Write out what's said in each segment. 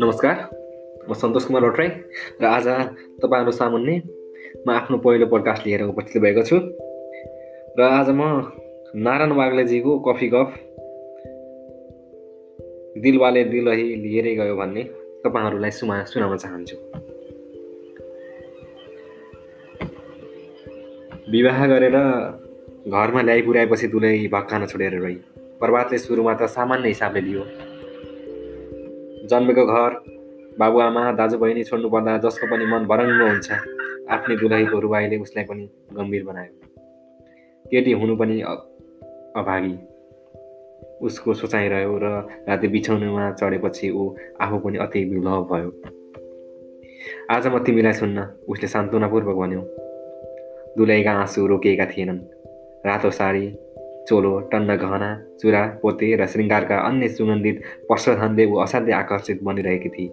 नमस्कार म सन्तोष कुमार भट्टराई र आज तपाईँहरू सामुन्ने म आफ्नो पहिलो पडकास्ट लिएर उपस्थित भएको छु। र आज म नारायण बाग्लेजीको कफी कफ दिलवाले दिलही लिएरै गयो भन्ने तपाईँहरूलाई सुमा सुनाउन चाहन्छु। विवाह गरेर घरमा ल्याइ पुर्याएपछि दुलै भक्कान छोडेर रही प्रभातले सुरुमा त सामान्य हिसाबले लियो। जन्मेको घर बाबुआमा दाजुबहिनी छोड्नु पर्दा जसको पनि मन भरङ्ग हुन्छ आफ्नै दुलहीको रुवाईले उसलाई पनि गम्भीर बनायो। केटी हुनु पनि अभागी। उसको सोचाइ रह्यो र राति बिछाउनुमा चढेपछि ऊ आफू पनि अति विलभ भयो। आज म तिमीलाई सुन्न उसले सान्त्वनापूर्वक भन्यो। दुलहीका आँसु रोकिएका थिएनन्। रातो साडी चोलो टन्न गहना चुरा पोते र श्रृङ्गारका अन्य सुगन्धित प्रसाधनले ऊ असाध्यै आकर्षित बनिरहेकी थिए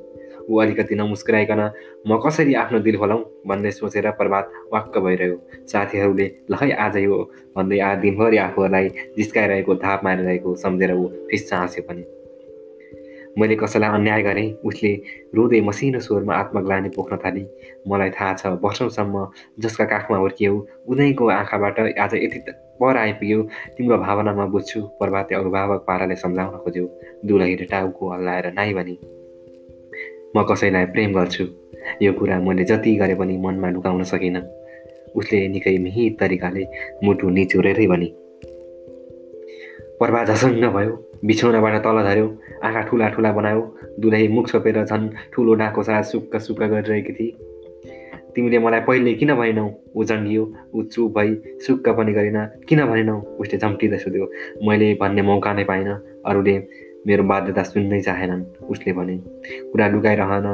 ऊ अलिकति नमुस्कुराइकन म कसरी आफ्नो दिल खोलाउँ भन्दै सोचेर प्रभात वाक्क भइरह्यो। साथीहरूले ल है आज हो भन्दै आ दिनभरि आफूहरूलाई जिस्काइरहेको धाप मारिरहेको सम्झेर ऊ फिस्सा हाँस्यो पनि। मैले कसैलाई अन्याय गरेँ? उसले रुँदै मसिनो स्वरमा आत्मग्लानी पोख्न थाली। मलाई थाहा छ वर्षौँसम्म जसका काखमा हुर्कियौ उनीको आँखाबाट आज यति पर आइपुग्यो तिम्रो भावनामा बुझ्छु प्रभातले अभिभावक पाराले सम्झाउन खोज्यो। दुलहीले टाउको हल्लाएर नाइ भने म कसैलाई प्रेम गर्छु। यो कुरा मैले जति गरे पनि मनमा लुकाउन सकिनँ। उसले निकै मिहित तरिकाले मुटु निचोरेरै भने प्रभा झसङ्ग भयो बिछौनाबाट तल झऱ्यो आँखा ठुला ठुला बनायो। दुलही मुख छोपेर झन् ठुलो डाको साथ सुक्क सुक्क गरिरहेकी थिए तिमीले मलाई पहिले किन भनेनौ ऊ जङ्गियो ऊ चुप भई सुक्क पनि गरेन। किन भनेनौ उसले झम्टिँदै सोध्यो। मैले भन्ने मौका नै पाइनँ। अरूले मेरो बाध्यता सुन्नै चाहेनन्। उसले भने कुरा लुकाइरहन।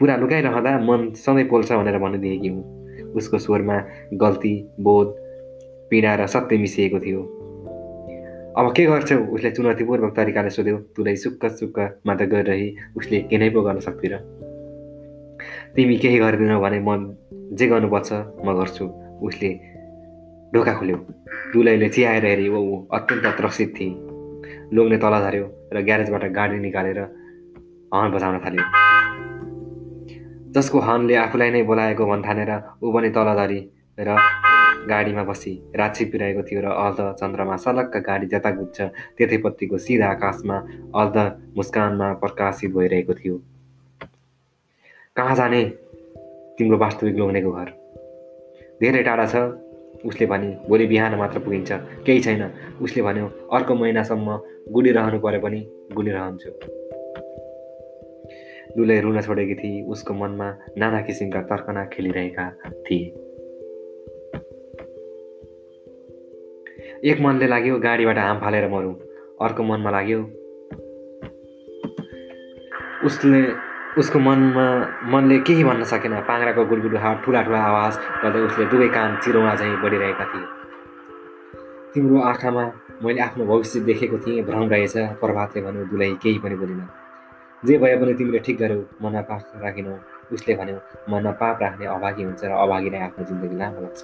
पुरा लुकाइरहँदा मन सधैँ पोल्छ भनेर भनिदिएकी हुँ। उसको स्वरमा गल्ती बोध पीडा र सत्य मिसिएको थियो। अब के गर्छौ? उसले चुनौतीपूर्वक तरिकाले सोध्यो। तुलै सुक्क सुक्क मात्र गरिरही। उसले के नै पो गर्न सक्दिनँ तिमी केही गरिदिनौ भने म जे गर्नुपर्छ म गर्छु। उसले ढोका खोल्यो। दुलैले चियाएर हेरे ऊ अत्यन्त त्रसित थिए। लोग्ने तल झऱ्यो र ग्यारेजबाट गाडी निकालेर हर्न बजाउन थाल्यो। जसको हर्नले आफूलाई नै बोलाएको भन्ठानेर ऊ पनि तल झरी र गाडीमा बसी। रात छिपिरहेको थियो र अर्ध चन्द्रमा सलक्क गाडी जता गुज्छ त्यतैपट्टिको सिधा आकाशमा अर्ध मुस्कानमा प्रकाशित भइरहेको थियो। कहाँ जाने? तिम्रो वास्तविक लोग्नेको घर। धेरै टाढा छ। उसले भने भोलि बिहान मात्र पुगिन्छ। केही छैन। उसले भन्यो अर्को महिनासम्म गुडिरहनु पऱ्यो पनि गुडिरहन्छु दुलै रुन छोडेकी थिए उसको मनमा नाना किसिमका तर्कना खेलिरहेका थिए। एक मनले लाग्यो गाडीबाट हाम फालेर मरौँ। अर्को मनमा लाग्यो उसले उसको मनमा मनले केही भन्न सकेन। पाङ्राको गुडगुडु हात ठुला ठुला आवाज गर्दै उसले दुवै कान चिरौँडा चाहिँ बढिरहेका थिए। तिम्रो आँखामा मैले आफ्नो भविष्य देखेको थिएँ भ्रम रहेछ प्रभातले भन्यो दुलै केही पनि बोलिन। जे भए पनि तिमीले ठिक गर्यौ मनमा पाप राखिनौ। उसले भन्यो मनमा पाप राख्ने अभागी हुन्छ र अभागीलाई आफ्नो जिन्दगी लामो लाग्छ।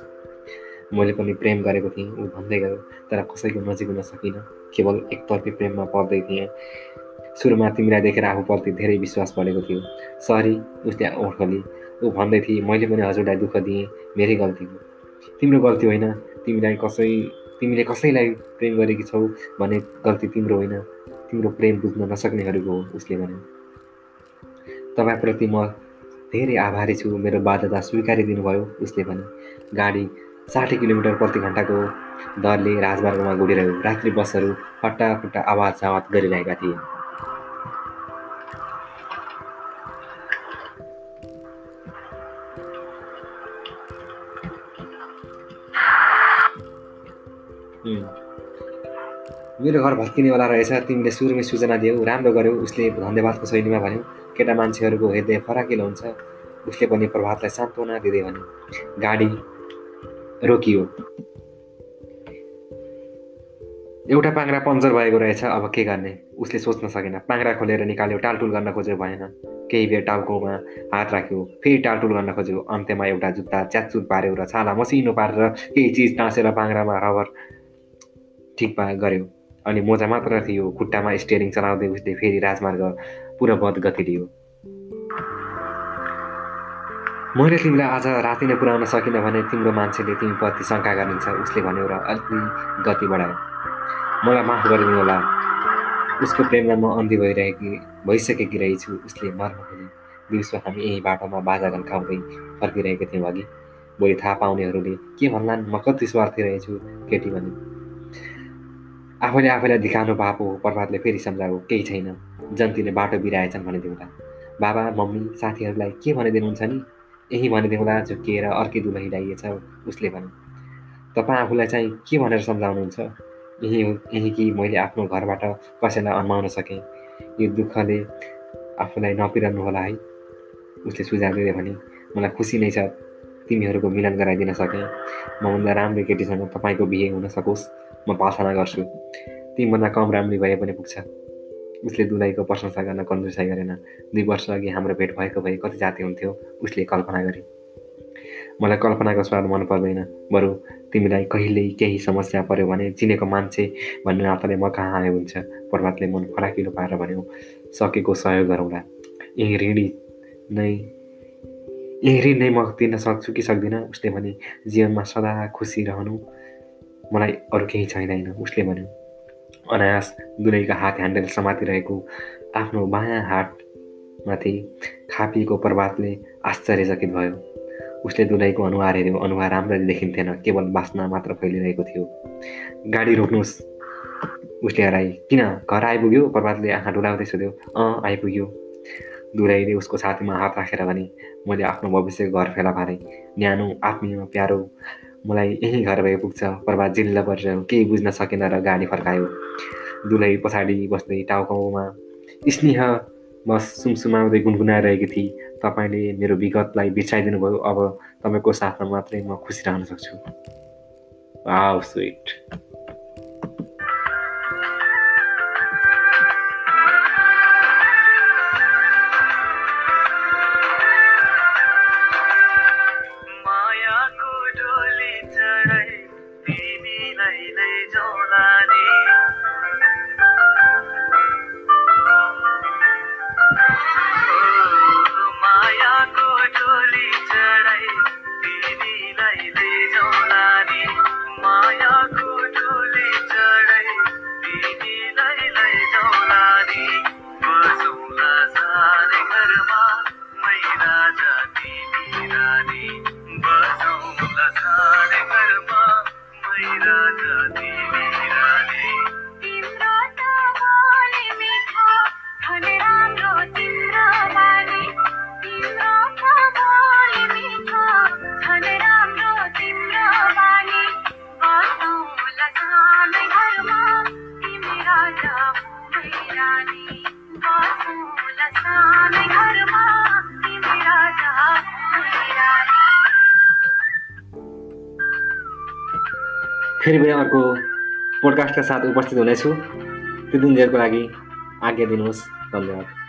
मैले पनि प्रेम गरेको थिएँ ऊ भन्दै गयो तर कसैको नजिक हुन सकिनँ। केवल एकतर्फी प्रेममा पर्दै थिएँ। सुरुमा तिमीलाई देखेर आफूप्रति धेरै विश्वास बढेको थियो। सरी उसले ओठली ऊ भन्दै थिए मैले पनि हजुरलाई दुःख दिएँ मेरै गल्ती हो। तिम्रो गल्ती होइन तिमीलाई कसै तिमीले कसैलाई प्रेम गरेकी छौ भने गल्ती तिम्रो होइन। तिम्रो प्रेम बुझ्न नसक्नेहरूको हो उसले भन्यो। तपाईँप्रति म धेरै आभारी छु मेरो बाध्यता स्वीकारिदिनु भयो उसले भने गाडी साठी किलोमिटर प्रति घन्टाको दरले राजमार्गमा गुडिरह्यो। रात्रि बसहरू फट्टा फुट्टा आवाज आवाज गरिरहेका थिए। मेरो घर भत्किनेवाला रहेछ तिमीले सुरुमै सूचना दियौ राम्रो गर्यौ उसले धन्यवादको शैलीमा भन्यो। केटा मान्छेहरूको हृदय फराकिलो हुन्छ उसले पनि प्रभातलाई सान्त्वना दिँदै भन्यो। गाडी रोकियो। एउटा पाङ्रा पङ्चर भएको रहेछ अब के गर्ने? उसले सोच्न सकेन। पाङ्रा खोलेर निकाल्यो टालटुल गर्न खोज्यो भएन। केही बेर टाउकोमा हात राख्यो फेरि टालटुल गर्न खोज्यो। अन्त्यमा एउटा जुत्ता च्यातचुत पार्यो र छाला मसिनो पारेर केही चिज टाँसेर पाङ्रामा रबर ठिक पा गऱ्यो अनि मोजा मात्र थियो खुट्टामा स्टियरिङ चलाउँदै उसले फेरि राजमार्ग पूर्ववत गति लियो। मैले तिमीलाई आज राति नै पुऱ्याउन सकिनँ भने तिम्रो मान्छेले तिमीप्रति शङ्का गरिन्छ उसले भन्यो र अलिकति गति बढायो। मलाई माफ गरिदिनु होला। उसको प्रेममा म अन्धी भइरहेकी भइसकेकी रहेछु उसले मर्न खोले दिउँसो हामी यही बाटोमा बाजा खाउँदै फर्किरहेका थियौँ अघि। भोलि थाहा पाउनेहरूले के भन्लान्? म कति स्वार्थी रहेछु केटी भने आफैले आफैलाई देखाउनु पाएको प्रभातले फेरि सम्झाएको केही छैन। जन्तीले बाटो बिराएछन् भनिदिउँला बाबा मम्मी साथीहरूलाई के भनिदिनुहुन्छ नि? यही भनिदिउँला झुक्किएर अर्कै दुलही ल्याइएछ उसले भने तपाईँ आफूलाई चाहिँ के भनेर सम्झाउनुहुन्छ? यही हो यही कि मैले आफ्नो घरबाट कसैलाई अन्माउन सकेँ? यो दुःखले आफूलाई नपिरहनु होला है? उसले सुझाव दिँदै भने मलाई खुसी नै छ। तिमीहरूको मिलन गराइदिन सकेँ। मभन्दा राम्रो केटीसँग तपाईँको बिहे हुन सकोस्। म प्रार्थना गर्छु। तिमीभन्दा कम राम्री भए पनि पुग्छ। उसले दुलाईको प्रशंसा गर्न कन्जुसाइ गरेन। दुई वर्ष अघि हाम्रो भेट भएको भए कति जाति हुन्थ्यो उसले कल्पना गरे। मलाई कल्पनाको स्वाद मन पर्दैन। बरु तिमीलाई कहिल्यै केही समस्या पऱ्यो भने चिनेको मान्छे भन्ने नाताले म कहाँ आयो हुन्छ? प्रभातले मन फराकिलो पारेर भन्यो सकेको सहयोग गरौँला। यही ऋणी नै यही ऋण नै म तिर्न सक्छु कि सक्दिनँ? उसले भने जीवनमा सदा खुसी रहनु। मलाई अरू केही चाहिँदैन उसले भन्यो। अनायास दुलैका हात ह्यान्डल समातिरहेको आफ्नो बायाँ हातमाथि खापिएको प्रभातले आश्चर्यचकित भयो। उसले दुलैको अनुहार हेऱ्यो अनुहार राम्ररी देखिन्थेन केवल बास्ना मात्र फैलिरहेको थियो। गाडी रोक्नुहोस्। उसले हराए किन? घर आइपुग्यो? प्रभातले आँखा डुलाउँदै सोध्यो। अँ आइपुग्यो। दुलैले उसको छातीमा हात राखेर भने मैले आफ्नो भविष्यको घर फेला पारेँ। न्यानो आत्मीय प्यारो मलाई यही घर भए पुग्छ प्रभात जिल्ला परेर केही बुझ्न सकेन र गाडी फर्कायो। दुलै पछाडि बस्दै टाउकोमा स्नेह म सुमसुमाउँदै गुनगुनाइरहेकी थिएँ। तपाईँले मेरो विगतलाई बिर्साइदिनु भयो अब तपाईँको साथमा मात्रै म खुसी रहन सक्छु। स्विट। फेरि पनि अर्को पोडकास्टका साथ उपस्थित हुनेछु। त्यो दिनजेलको लागि आज्ञा दिनुहोस्। धन्यवाद।